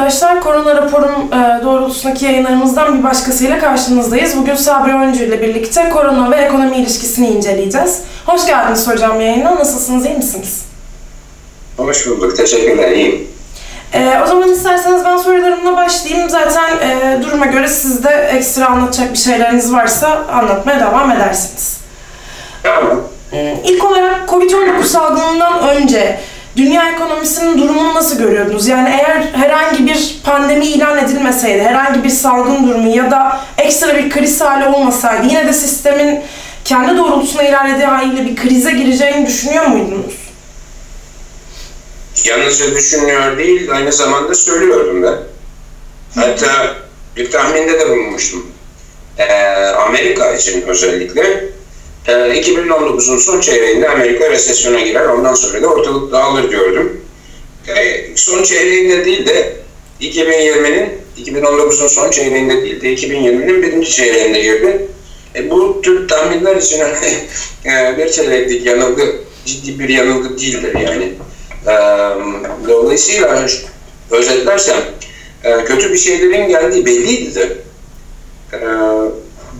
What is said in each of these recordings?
arkadaşlar. Korona raporum e, doğrultusundaki yayınlarımızdan bir başkasıyla karşınızdayız. Bugün Sabri Öncü ile birlikte korona ve ekonomi ilişkisini inceleyeceğiz. Hoş geldiniz hocam yayına. Nasılsınız, iyi misiniz? Hoş bulduk. Teşekkürler. İyiyim. E, o zaman isterseniz ben sorularımla başlayayım. Zaten e, duruma göre siz de ekstra anlatacak bir şeyleriniz varsa anlatmaya devam edersiniz. Tamam. E, İlk olarak Covid-19 salgınından önce dünya ekonomisinin durumunu nasıl görüyordunuz? Yani eğer herhangi bir pandemi ilan edilmeseydi, herhangi bir salgın durumu ya da ekstra bir kriz hali olmasaydı yine de sistemin kendi doğrultusuna ilerlediği haliyle bir krize gireceğini düşünüyor muydunuz? Yalnızca düşünüyor değil, aynı zamanda söylüyordum da. Hatta bir tahminde de bulunmuştum. Ee, Amerika için özellikle 2019'un son çeyreğinde Amerika resesyona girer, ondan sonra da ortalık dağılır diyordum. E, son çeyreğinde değil de 2020'nin, 2019'un son çeyreğinde değil de 2020'nin birinci çeyreğinde girdi. E, bu tür tahminler için e, bir çeyreklik yanılgı ciddi bir yanılgı değildir yani. E, dolayısıyla özetlersem e, kötü bir şeylerin geldiği belliydi de e,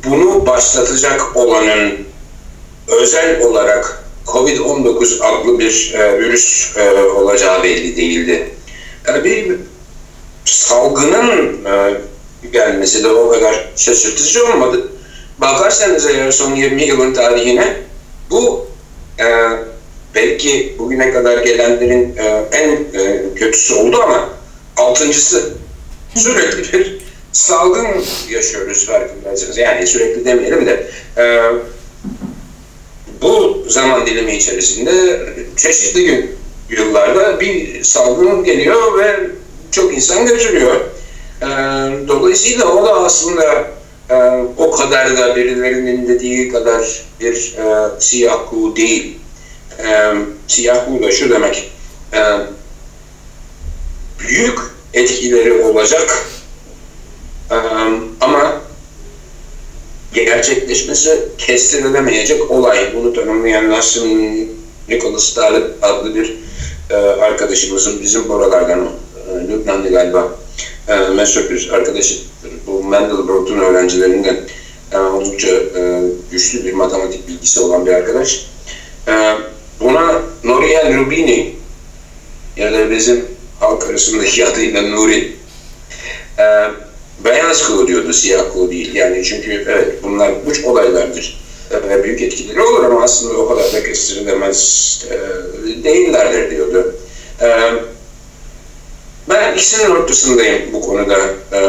bunu başlatacak olanın özel olarak COVID-19 adlı bir e, virüs e, olacağı belli değildi. Yani bir salgının e, gelmesi de o kadar şaşırtıcı olmadı. Bakarsanız eğer son 20 yılın tarihine bu e, belki bugüne kadar gelenlerin e, en e, kötüsü oldu ama altıncısı sürekli bir salgın yaşıyoruz farkındaysanız. Yani sürekli demeyelim de e, bu zaman dilimi içerisinde çeşitli gün yıllarda bir salgın geliyor ve çok insan götürüyor. E, dolayısıyla o da aslında e, o kadar da birilerinin dediği kadar bir e, siyah kuğu değil. E, siyah kuğu da şu demek, e, büyük etkileri olacak gerçekleşmesi kestirilemeyecek olay. Bunu tanımlayan Nassim Nicholas Talib adlı bir e, arkadaşımızın bizim buralardan, e, Lübnanlı galiba, e, meşhur bir arkadaşı. Bu Mandelbrot'un öğrencilerinden e, oldukça e, güçlü bir matematik bilgisi olan bir arkadaş. E, buna Nouriel Rubini ya da bizim halk arasındaki adıyla Nuri e, beyaz kuğu diyordu, siyah kuğu değil. Yani çünkü evet bunlar uç olaylardır ve büyük etkileri olur ama aslında o kadar da kestirilemez e, değillerdir diyordu. E, ben ikisinin ortasındayım bu konuda. E,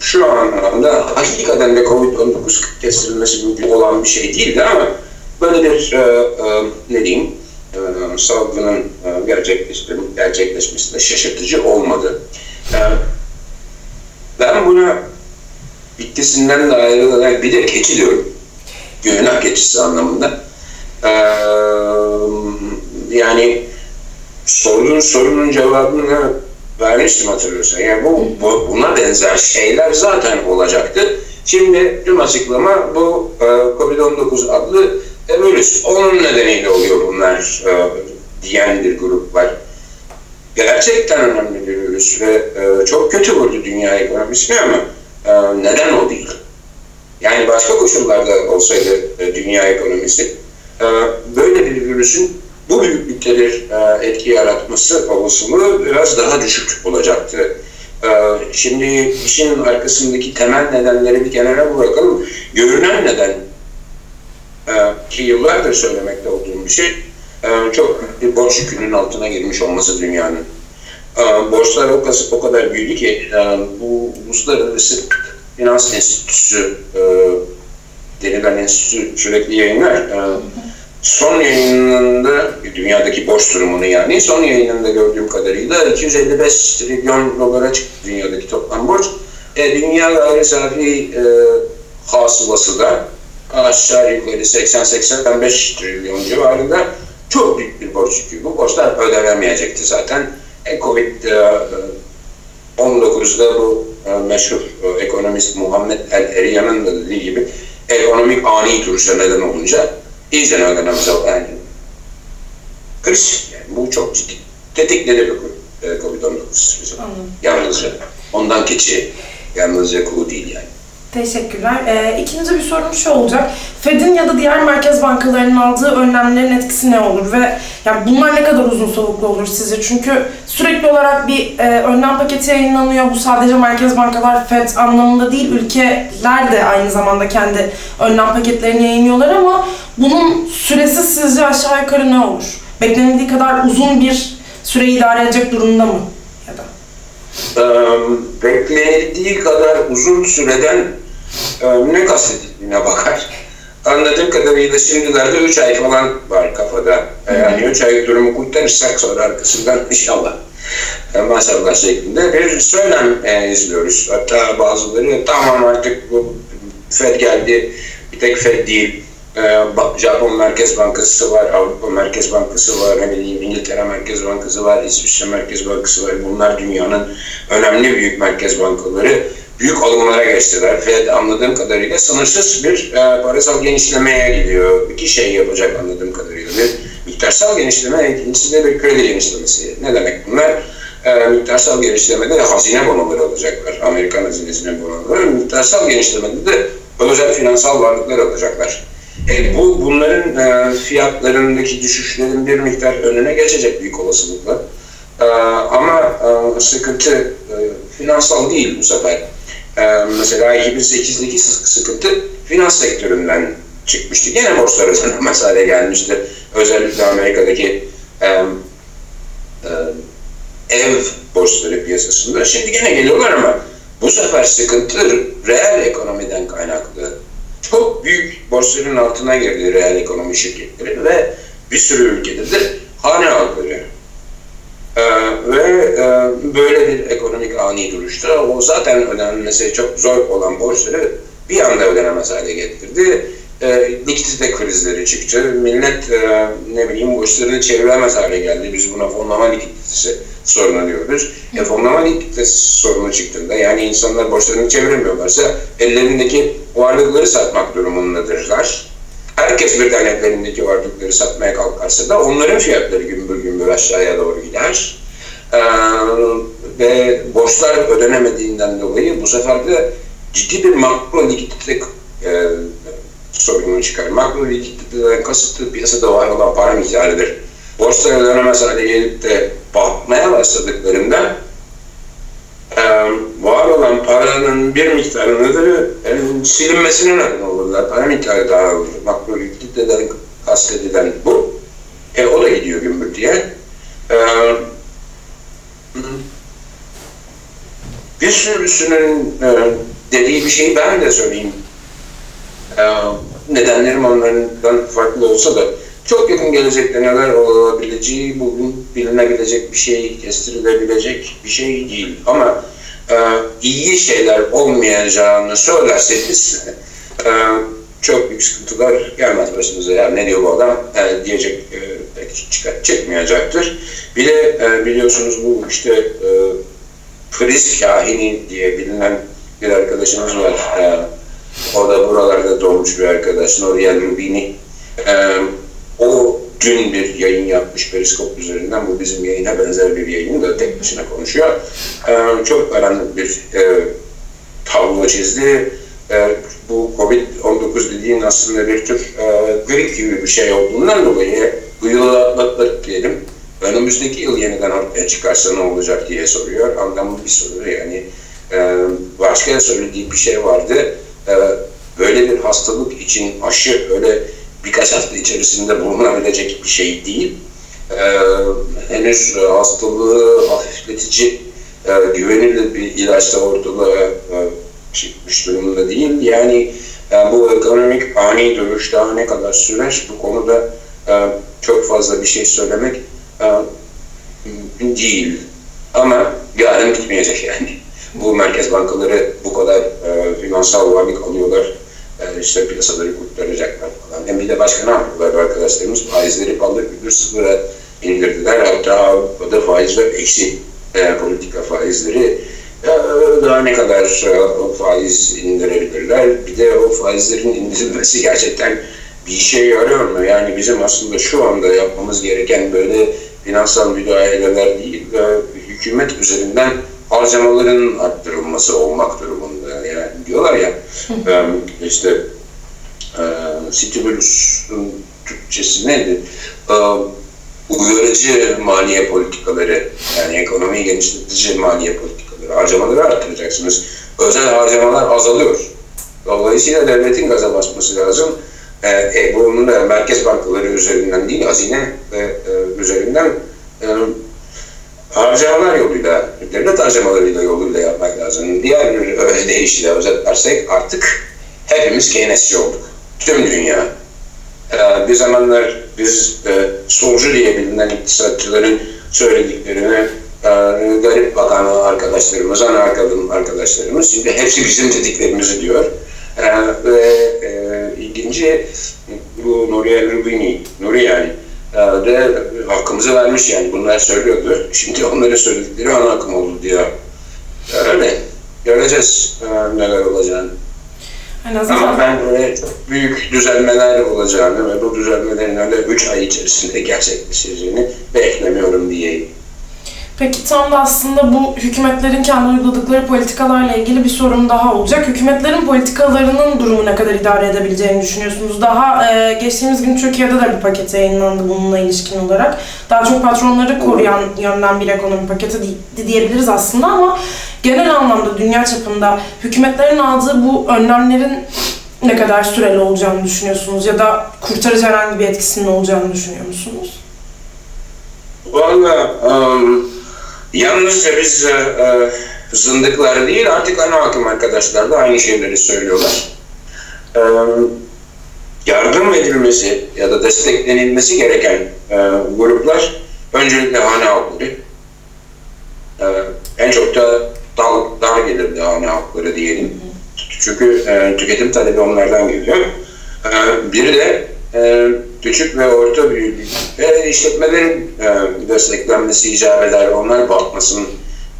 şu anlamda hakikaten de Covid-19 kestirilmesi mümkün olan bir şey değildi ama böyle bir e, e, ne diyeyim e, salgının e, gerçekleşmesi, gerçekleşmesi de şaşırtıcı olmadı. E, buna bitkisinden de ayrılarak bir de keçi diyorum. Günah keçisi anlamında. Ee, yani sorduğun sorunun cevabını vermiştim hatırlıyorsan. Yani bu, bu, buna benzer şeyler zaten olacaktı. Şimdi tüm açıklama bu e, COVID-19 adlı e, virüs. Onun nedeniyle oluyor bunlar e, diyen bir grup var gerçekten önemli bir ve e, çok kötü vurdu dünya ekonomisine ama e, neden o değil? Yani başka koşullarda olsaydı e, dünya ekonomisi e, böyle bir virüsün bu büyüklükte bir e, etki yaratması olasılığı biraz daha düşük olacaktı. E, şimdi işin arkasındaki temel nedenleri bir kenara bırakalım. Görünen neden e, ki yıllardır söylemekte olduğum bir şey e, çok bir borç yükünün altına girmiş olması dünyanın. E, borçlar o, o kadar büyüdü ki e, bu Uluslararası Finans Enstitüsü denilen enstitü sürekli yayınlar. Son yayınında dünyadaki borç durumunu yani son yayınında gördüğüm kadarıyla 255 trilyon dolara çıktı dünyadaki toplam borç. E, dünya gayri safi e, hasılası da aşağı yukarı 80-85 trilyon civarında çok büyük bir borç yükü. Bu borçlar ödenemeyecekti zaten. E, Covid-19'da bu e, meşhur e, ekonomist Muhammed El Eriyan'ın da dediği gibi ekonomik ani duruşa neden olunca iyice ödenemez yani kriz. Yani bu çok ciddi. Tetikledi bir konu. e, Covid-19 süreci. Anladım. Yalnızca. Ondan keçi. Yalnızca kuğu değil yani. Teşekkürler. Ee, ikinci bir sorum şu olacak. Fed'in ya da diğer merkez bankalarının aldığı önlemlerin etkisi ne olur ve yani bunlar ne kadar uzun soluklu olur sizce? Çünkü sürekli olarak bir e, önlem paketi yayınlanıyor. Bu sadece merkez bankalar Fed anlamında değil, ülkeler de aynı zamanda kendi önlem paketlerini yayınlıyorlar ama bunun süresi sizce aşağı yukarı ne olur? Beklenildiği kadar uzun bir süreyi idare edecek durumda mı? Ee, beklenildiği kadar uzun süreden e, ne kastettiğine bakar. Anladığım kadarıyla şimdilerde 3 ay falan var kafada. E, Yani 3 ay durumu kurtarırsak sonra arkasından inşallah e, maşallah şeklinde bir söylem e, izliyoruz. Hatta bazıları tamam artık bu Fed geldi, bir tek Fed değil. E, Japon Merkez Bankası var, Avrupa Merkez Bankası var, ne bileyim İngiltere Merkez Bankası var, İsviçre Merkez Bankası var. Bunlar dünyanın önemli büyük merkez bankaları. Büyük alımlara geçtiler. Fed anladığım kadarıyla sınırsız bir e, parasal genişlemeye gidiyor. İki şey yapacak anladığım kadarıyla. Bir miktarsal genişleme, ikincisi de bir kredi genişlemesi. Ne demek bunlar? E, miktarsal genişlemede de hazine bonoları alacaklar. Amerikan hazinesine bonoları. Miktarsal genişlemede de özel finansal varlıklar alacaklar. E, bu bunların e, fiyatlarındaki düşüşlerin bir miktar önüne geçecek büyük olasılıkla. E, ama e, sıkıntı e, finansal değil bu sefer. E, mesela 2008'deki sık- sıkıntı finans sektöründen çıkmıştı. Gene borsalar ödenemez hale gelmişti. Özellikle Amerika'daki e, e, ev borsaları piyasasında. Şimdi gene geliyorlar ama bu sefer sıkıntı reel ekonomiden kaynaklı. Çok büyük borçların altına girdi reel ekonomi şirketleri ve bir sürü ülkede de hane halkları. Ee, ve e, böyle bir ekonomik ani duruşta o zaten ödenmesi çok zor olan borçları bir anda ödenemez hale getirdi. E, likidite krizleri çıktı. Millet e, ne bileyim borçlarını çeviremez hale geldi. Biz buna fonlama likiditesi sorunu diyoruz. E, fonlama likiditesi sorunu çıktığında yani insanlar borçlarını çeviremiyorlarsa ellerindeki varlıkları satmak durumundadırlar. Herkes birden ellerindeki varlıkları satmaya kalkarsa da onların fiyatları gümbür gümbür aşağıya doğru gider. Ee, ve borçlar ödenemediğinden dolayı bu sefer de ciddi bir makro likidite e, sorunu çıkar. Makro likiditeden kasıtlı piyasada var olan para miktarıdır. Borçlar ödenemez hale gelip de batmaya başladıklarında e, var olan paranın bir miktarını da e, silinmesine neden olurlar. Para miktarı dağılır. Makro likiditeden kastedilen bu. E, o da gidiyor gümbür diye. E, bir sürüsünün e, dediği bir şeyi ben de söyleyeyim. E, nedenlerim onlardan farklı olsa da çok yakın gelecekte neler olabileceği bugün bilinebilecek bir şey, kestirilebilecek bir şey değil. Ama e, iyi şeyler olmayacağını söylerseniz e, çok büyük sıkıntılar gelmez başınıza. Ya ne diyor bu adam e, diyecek e, pek çıkar, çıkmayacaktır. Bir de e, biliyorsunuz bu işte e, kriz kahini diye bilinen bir arkadaşımız var. E, o da buralarda doğmuş bir arkadaş. Noriel Rubini. E, o dün bir yayın yapmış Periskop üzerinden. Bu bizim yayına benzer bir yayın da tek başına konuşuyor. E, çok önemli bir e, tablo çizdi. E, bu Covid-19 dediğin aslında bir tür e, grip gibi bir şey olduğundan dolayı bu yılı atlattık diyelim. Önümüzdeki yıl yeniden ortaya çıkarsa ne olacak diye soruyor. Anlamlı bir soru yani. E, başka söylediği bir şey vardı. Böyle bir hastalık için aşı öyle birkaç hafta içerisinde bulunabilecek bir şey değil. E, henüz hastalığı hafifletici e, güvenilir bir ilaç da ortalığa e, çıkmış durumda değil. Yani e, bu ekonomik ani duruş daha ne kadar sürer bu konuda e, çok fazla bir şey söylemek e, değil. Ama yarın bitmeyecek yani. Bu merkez bankaları bu kadar e, finansal varlık alıyorlar. İşte piyasaları kurtaracaklar falan. Hem bir de başka ne yapıyorlar arkadaşlarımız? Faizleri paldır bir sıfıra indirdiler. Hatta Avrupa'da faizler eksi e, politika faizleri daha ne kadar e, faiz indirebilirler? Bir de o faizlerin indirilmesi gerçekten bir işe yarıyor mu? Yani bizim aslında şu anda yapmamız gereken böyle finansal müdahaleler değil, e, hükümet üzerinden harcamaların arttırılması olmak diyorlar ya e, işte e, stimulüsün Türkçesi neydi? E, uyarıcı maliye politikaları yani ekonomiyi genişletici maliye politikaları harcamaları arttıracaksınız. Özel harcamalar azalıyor. Dolayısıyla devletin gaza basması lazım. E, e, bunun da merkez bankaları üzerinden değil, hazine ve e, üzerinden e, harcamalar yoluyla, devlet harcamalarıyla yoluyla yapmak lazım. Diğer bir deyişle özetlersek artık hepimiz Keynesçi olduk. Tüm dünya. Ee, bir zamanlar biz e, solcu diye bilinen iktisatçıların söylediklerini e, garip bakan arkadaşlarımız, ana arkadaşlarımız şimdi hepsi bizim dediklerimizi diyor. E, ve e, ilginci bu Nuriye Rubini, Nuri yani de hakkımızı vermiş yani bunlar söylüyordu. Şimdi onların söyledikleri ana akım oldu diyor. Öyle. Göreceğiz e, neler olacağını. Azından Ama ben böyle çok büyük düzelmeler olacağını ve bu düzelmelerin öyle 3 ay içerisinde gerçekleşeceğini beklemiyorum diyeyim. Peki tam da aslında bu hükümetlerin kendi uyguladıkları politikalarla ilgili bir sorun daha olacak. Hükümetlerin politikalarının durumu ne kadar idare edebileceğini düşünüyorsunuz? Daha e, geçtiğimiz gün Türkiye'de de bir paket yayınlandı bununla ilişkin olarak. Daha çok patronları koruyan yönden bir ekonomi paketi di- diyebiliriz aslında ama genel anlamda dünya çapında hükümetlerin aldığı bu önlemlerin ne kadar süreli olacağını düşünüyorsunuz? Ya da kurtarıcı herhangi bir etkisinin olacağını düşünüyor musunuz? Valla um, yalnızca biz e, e, zındıklar değil artık ana akım arkadaşlar da aynı şeyleri söylüyorlar. E, yardım edilmesi ya da desteklenilmesi gereken e, gruplar öncelikle hane halkları. E, en çok da dar, dar gelirli hane halkları diyelim. Çünkü e, tüketim talebi onlardan geliyor. E, biri de e, küçük ve orta büyüklük ve işletmelerin e, desteklenmesi icap eder, onlar batmasın.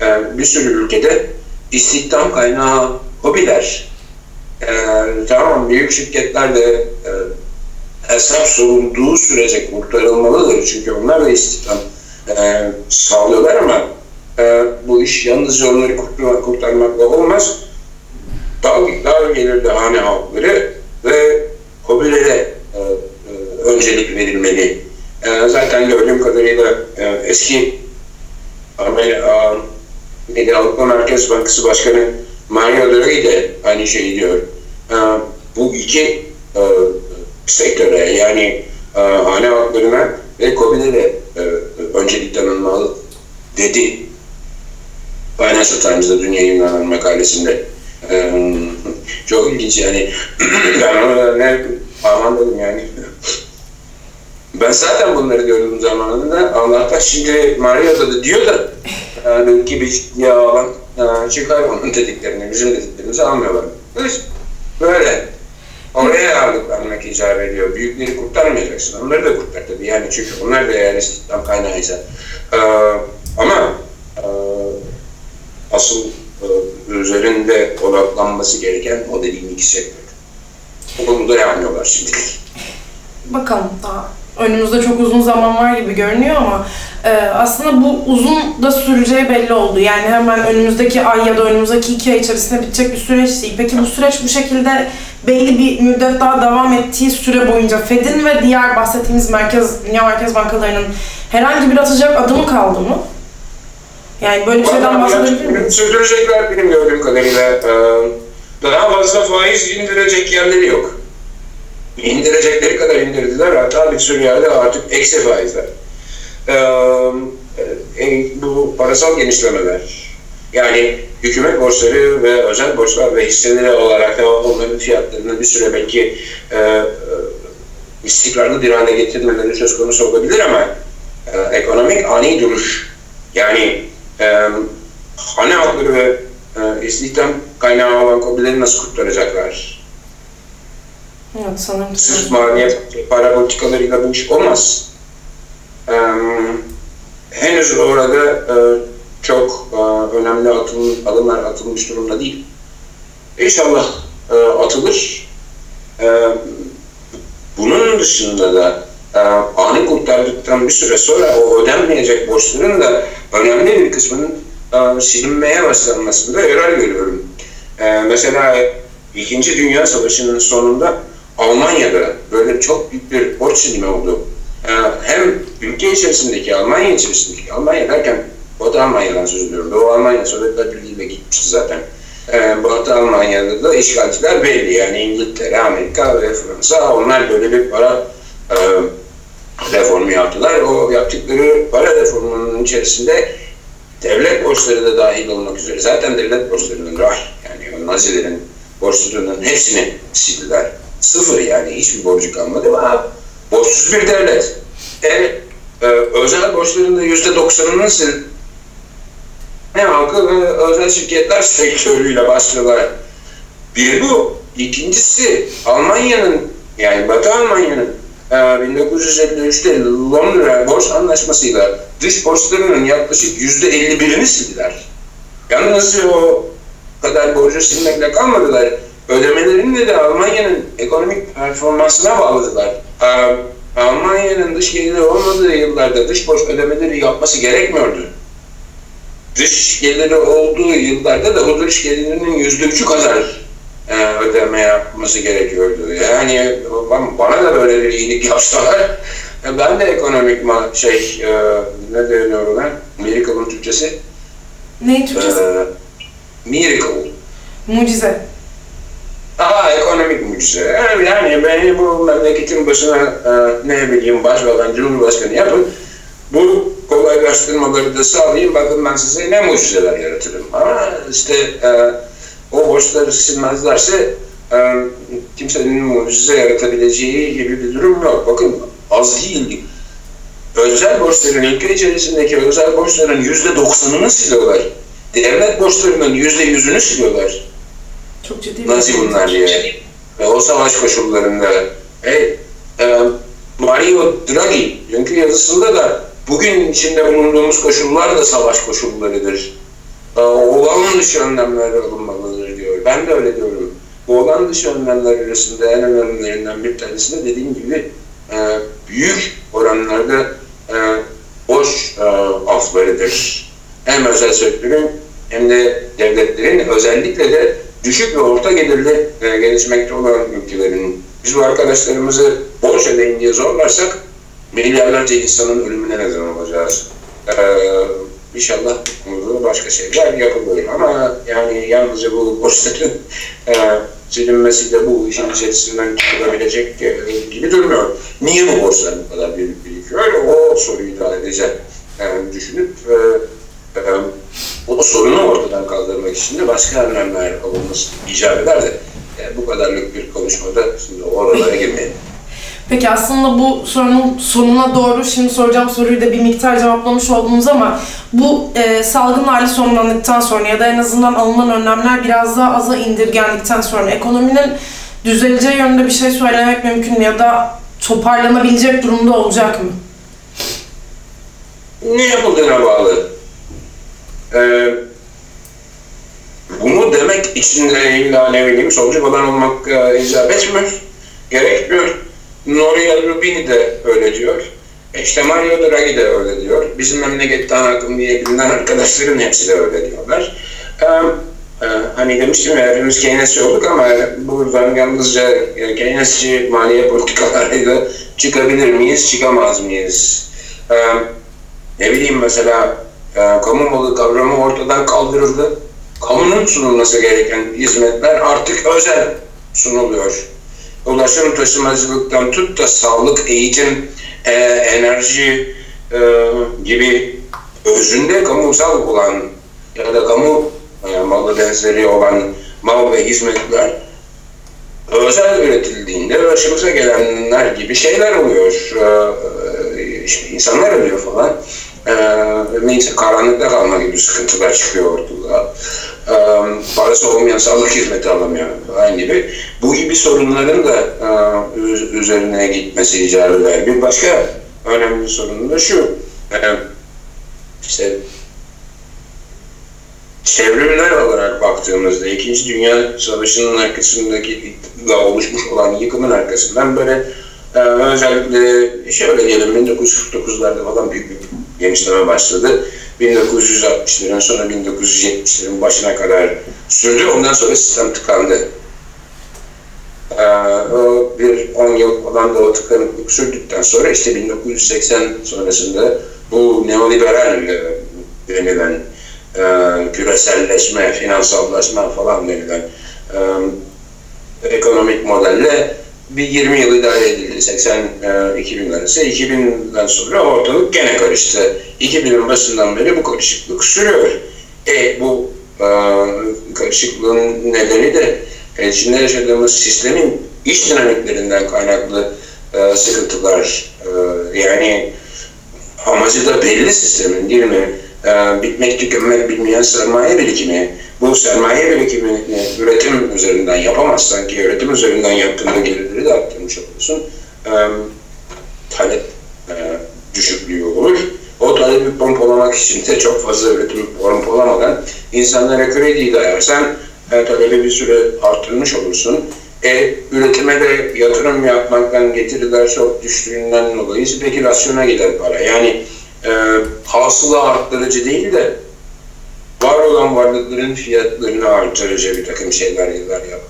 E, bir sürü ülkede istihdam kaynağı hobiler. E, tamam büyük şirketler de hesap sorulduğu sürece kurtarılmalıdır. Çünkü onlar da istihdam sağlıyorlar ama bu iş yalnızca onları kurtar- kurtarmakla olmaz. Daha, daha gelirli hane halkları ve hobilere öncelik verilmeli. E, zaten gördüğüm kadarıyla e, eski Amerika, neydi, Avrupa Merkez Bankası Başkanı Mario Draghi de aynı şeyi diyor. E, bu iki e, sektöre yani e, hane halklarına ve COBİ'lere e, öncelik tanınmalı dedi. Financial Times'da dün yayınlanan makalesinde. E, çok ilginç yani. ben ona ne aman dedim yani. Ben zaten bunları gördüm zamanında. Allah'tan şimdi Maria'da da diyor da yani gibi ciddiye alan e, çıkar onun dediklerini, bizim dediklerimizi almıyorlar. Böyle- Böyle. Oraya ağırlık vermek icap ediyor. Büyükleri kurtarmayacaksın. Onları da kurtar tabii. Yani çünkü onlar da eğer istihdam kaynağıysa. Ee, ama e, asıl e, üzerinde odaklanması gereken o dediğim iki sektör. Bu konuda yapmıyorlar şimdilik. Bakalım daha önümüzde çok uzun zaman var gibi görünüyor ama e, aslında bu uzun da süreceği belli oldu. Yani hemen önümüzdeki ay ya da önümüzdeki iki ay içerisinde bitecek bir süreç değil. Peki bu süreç bu şekilde belli bir müddet daha devam ettiği süre boyunca Fed'in ve diğer bahsettiğimiz merkez, dünya merkez bankalarının herhangi bir atacak adımı kaldı mı? Yani böyle bir şeyden bahsedebilir miyiz? Sürdürecekler benim gördüğüm kadarıyla. Ee, Daha fazla faiz indirecek yerleri yok. İndirecekleri kadar indirdiler. Hatta bir sürü yerde artık eksi faizler. Ee, bu parasal genişlemeler. Yani hükümet borçları ve özel borçlar ve hisseleri olarak da onların fiyatlarını bir süre belki e, istikrarlı bir hale getirmeleri söz konusu olabilir ama e, ekonomik ani duruş yani e, hane halkları ve e, istihdam kaynağı olan kobileri nasıl kurtaracaklar? Evet sanırım. Sırf maliyet para politikalarıyla bu iş olmaz. E, henüz orada e, çok e, önemli atım, adımlar atılmış durumda değil. İnşallah e, atılır. E, bunun dışında da e, ani kurtardıktan bir süre sonra o ödenmeyecek borçların da önemli bir kısmının e, silinmeye başlanmasında yarar görüyorum. E, mesela İkinci Dünya Savaşı'nın sonunda Almanya'da böyle çok büyük bir borç silimi oldu. E, hem ülke içerisindeki, Almanya içerisindeki, Almanya derken Batı Almanya'dan söz ediyorum. Doğu Almanya Sovyetler Birliği'yle gitmişti zaten. E, Batı Almanya'da da işgalciler belli. Yani İngiltere, Amerika ve Fransa onlar böyle bir para e, reformu yaptılar. O yaptıkları para reformunun içerisinde devlet borçları da dahil olmak üzere. Zaten devlet borçlarının dahil. Yani Nazilerin borçlarının hepsini sildiler. Sıfır yani hiçbir borcu kalmadı ama borçsuz bir devlet. E, e, özel borçların da yüzde doksanını sil ne halkı ve özel şirketler sektörüyle başlıyorlar. Bir bu. İkincisi Almanya'nın yani Batı Almanya'nın e, 1953'te Londra borç anlaşmasıyla dış borçlarının yaklaşık yüzde 51'ini sildiler. Yalnız o kadar borcu silmekle kalmadılar. Ödemelerini de Almanya'nın ekonomik performansına bağladılar. E, Almanya'nın dış geliri olmadığı yıllarda dış borç ödemeleri yapması gerekmiyordu dış geliri olduğu yıllarda da o dış gelirinin yüzde üçü kadar e, ödeme yapması gerekiyordu. Yani bana da böyle bir iyilik yapsalar e, ben de ekonomik şey e, ne deniyor ona? Miracle'ın Türkçesi? Neyin Türkçesi? E, miracle. Mucize. Aha ekonomik mucize. Yani beni bu memleketin başına e, ne bileyim başbakan, cumhurbaşkanı yapın. Bu kolaylaştırmaları da sağlayayım. Bakın ben size ne mucizeler yaratırım. Ama işte e, o borçları silmezlerse e, kimsenin mucize yaratabileceği gibi bir durum yok. Bakın az değil. Özel borçların, ülke içerisindeki özel borçların yüzde doksanını siliyorlar. Devlet borçlarının yüzde yüzünü siliyorlar. Çok ciddi Nasıl bunlar diye. Ve o savaş koşullarında. Hey, e, Mario Draghi dünkü yazısında da bugün içinde bulunduğumuz koşullar da savaş koşullarıdır. E, olan dışı önlemler alınmalıdır diyor. Ben de öyle diyorum. Bu olan dışı önlemler arasında en önemlilerinden bir tanesi de dediğim gibi e, büyük oranlarda e, boş e, aflarıdır. Hem özel sektörün hem de devletlerin özellikle de düşük ve orta gelirli e, gelişmekte olan ülkelerin biz bu arkadaşlarımızı borç ödeyin diye zorlarsak milyarlarca insanın ölümüne neden olacağız. Ee, inşallah burada başka şeyler yapılır ama yani yalnızca bu borçların e, silinmesiyle bu işin içerisinden çıkılabilecek e, gibi durmuyor. Niye bu borçlar bu kadar büyük birikiyor? O soruyu da edeceğim. Yani düşünüp e, e, o sorunu ortadan kaldırmak için de başka önlemler alınması icap eder de yani bu kadarlık bir konuşmada şimdi oralara girmeyelim. Peki aslında bu sorunun sonuna doğru şimdi soracağım soruyu da bir miktar cevaplamış oldunuz ama bu e, salgın hali sonlandıktan sonra ya da en azından alınan önlemler biraz daha aza indirgendikten sonra ekonominin düzeleceği yönünde bir şey söylemek mümkün mü ya da toparlanabilecek durumda olacak mı? Ne yapıldığına bağlı. Ee, bunu demek için de illa ne bileyim solcu falan olmak e, icap etmiyor, gerekmiyor. Noria Rubini de öyle diyor. İşte Mario Draghi de öyle diyor. Bizim memleketten akım diye bilinen arkadaşların hepsi de öyle diyorlar. Ee, e, hani demiştim ya hepimiz Keynesçi olduk ama buradan yalnızca e, Keynesçi maliye politikalarıyla çıkabilir miyiz, çıkamaz mıyız? Ee, ne bileyim mesela e, kamu malı kavramı ortadan kaldırıldı. Kamunun sunulması gereken hizmetler artık özel sunuluyor ulaşım taşımacılıktan tut da sağlık, eğitim, e, enerji e, gibi özünde kamusal olan ya da kamu e, malı benzeri olan mal ve hizmetler özel üretildiğinde başımıza gelenler gibi şeyler oluyor. E, işte insanlar ölüyor falan. E, neyse karanlıkta kalma gibi sıkıntılar çıkıyor ortada parası olmayan sağlık hizmeti alamıyor falan gibi. Bu gibi sorunların da üzerine gitmesi icap eder. Bir başka önemli sorun da şu. işte çevrimler olarak baktığımızda İkinci Dünya Savaşı'nın arkasındaki da oluşmuş olan yıkımın arkasından böyle Ee, özellikle şöyle diyelim 1949'larda falan büyük bir genişleme başladı. 1960'ların sonra 1970'lerin başına kadar sürdü. Ondan sonra sistem tıkandı. Ee, o bir 10 yıl falan da o tıkanıklık sürdükten sonra işte 1980 sonrasında bu neoliberal e, denilen e, küreselleşme, finansallaşma falan denilen e, ekonomik modelle bir 20 yıl idare edildi 80 e, 2000 arası. 2000'den sonra ortalık gene karıştı. 2000'in başından beri bu karışıklık sürüyor. E bu e, karışıklığın nedeni de e, içinde yaşadığımız sistemin iş dinamiklerinden kaynaklı e, sıkıntılar. E, yani amacı da belli sistemin değil mi? E, bitmek tükenmek bilmeyen sermaye birikimi. Bu sermaye birikimini üretim üzerinden yapamazsan ki üretim üzerinden yaptığında gelirleri de arttırmış olursun. E, talep e, düşüklüğü olur. O talebi pompalamak için de çok fazla üretim pompalamadan insanlara krediyi dayarsan e, talebi bir süre arttırmış olursun. E, üretime de yatırım yapmaktan getiriler çok düştüğünden dolayı spekülasyona gider para. Yani e, hasıla arttırıcı değil de var olan varlıkların fiyatlarını artırıcı bir takım şeyler yıllar yap,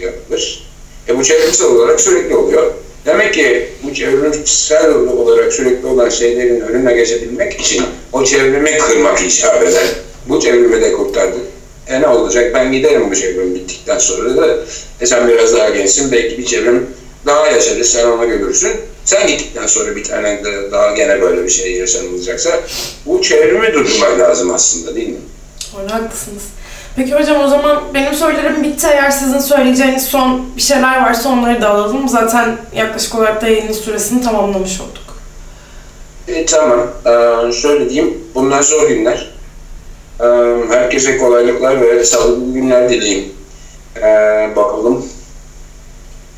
yapılır. E, bu çevresel olarak sürekli oluyor. Demek ki bu çevrimsel olarak sürekli olan şeylerin önüne geçebilmek için o çevrimi kırmak icap eder. Bu çevrimi de kurtardık. E ne olacak? Ben giderim bu çevrim bittikten sonra da e sen biraz daha gençsin. Belki bir çevrim daha yaşarız. Sen onu görürsün. Sen gittikten sonra bir tane daha gene böyle bir şey yaşanılacaksa bu çevrimi durdurmak lazım aslında değil mi? Öyle haklısınız. Peki hocam o zaman benim sorularım bitti. Eğer sizin söyleyeceğiniz son bir şeyler varsa onları da alalım. Zaten yaklaşık olarak da yayının süresini tamamlamış olduk. E, tamam. Ee, şöyle diyeyim. Bunlar zor günler. Ee, herkese kolaylıklar ve sağlıklı günler dileyim. Ee, bakalım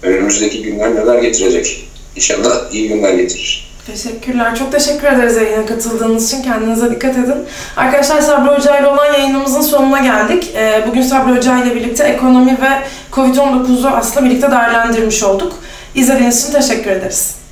önümüzdeki günler neler getirecek. İnşallah iyi günler getirir. Teşekkürler. Çok teşekkür ederiz yayına katıldığınız için. Kendinize dikkat edin. Arkadaşlar Sabri Hoca ile olan yayınımızın sonuna geldik. Ee, Bugün Sabri Hoca ile birlikte ekonomi ve Covid-19'u aslında birlikte değerlendirmiş olduk. İzlediğiniz için teşekkür ederiz.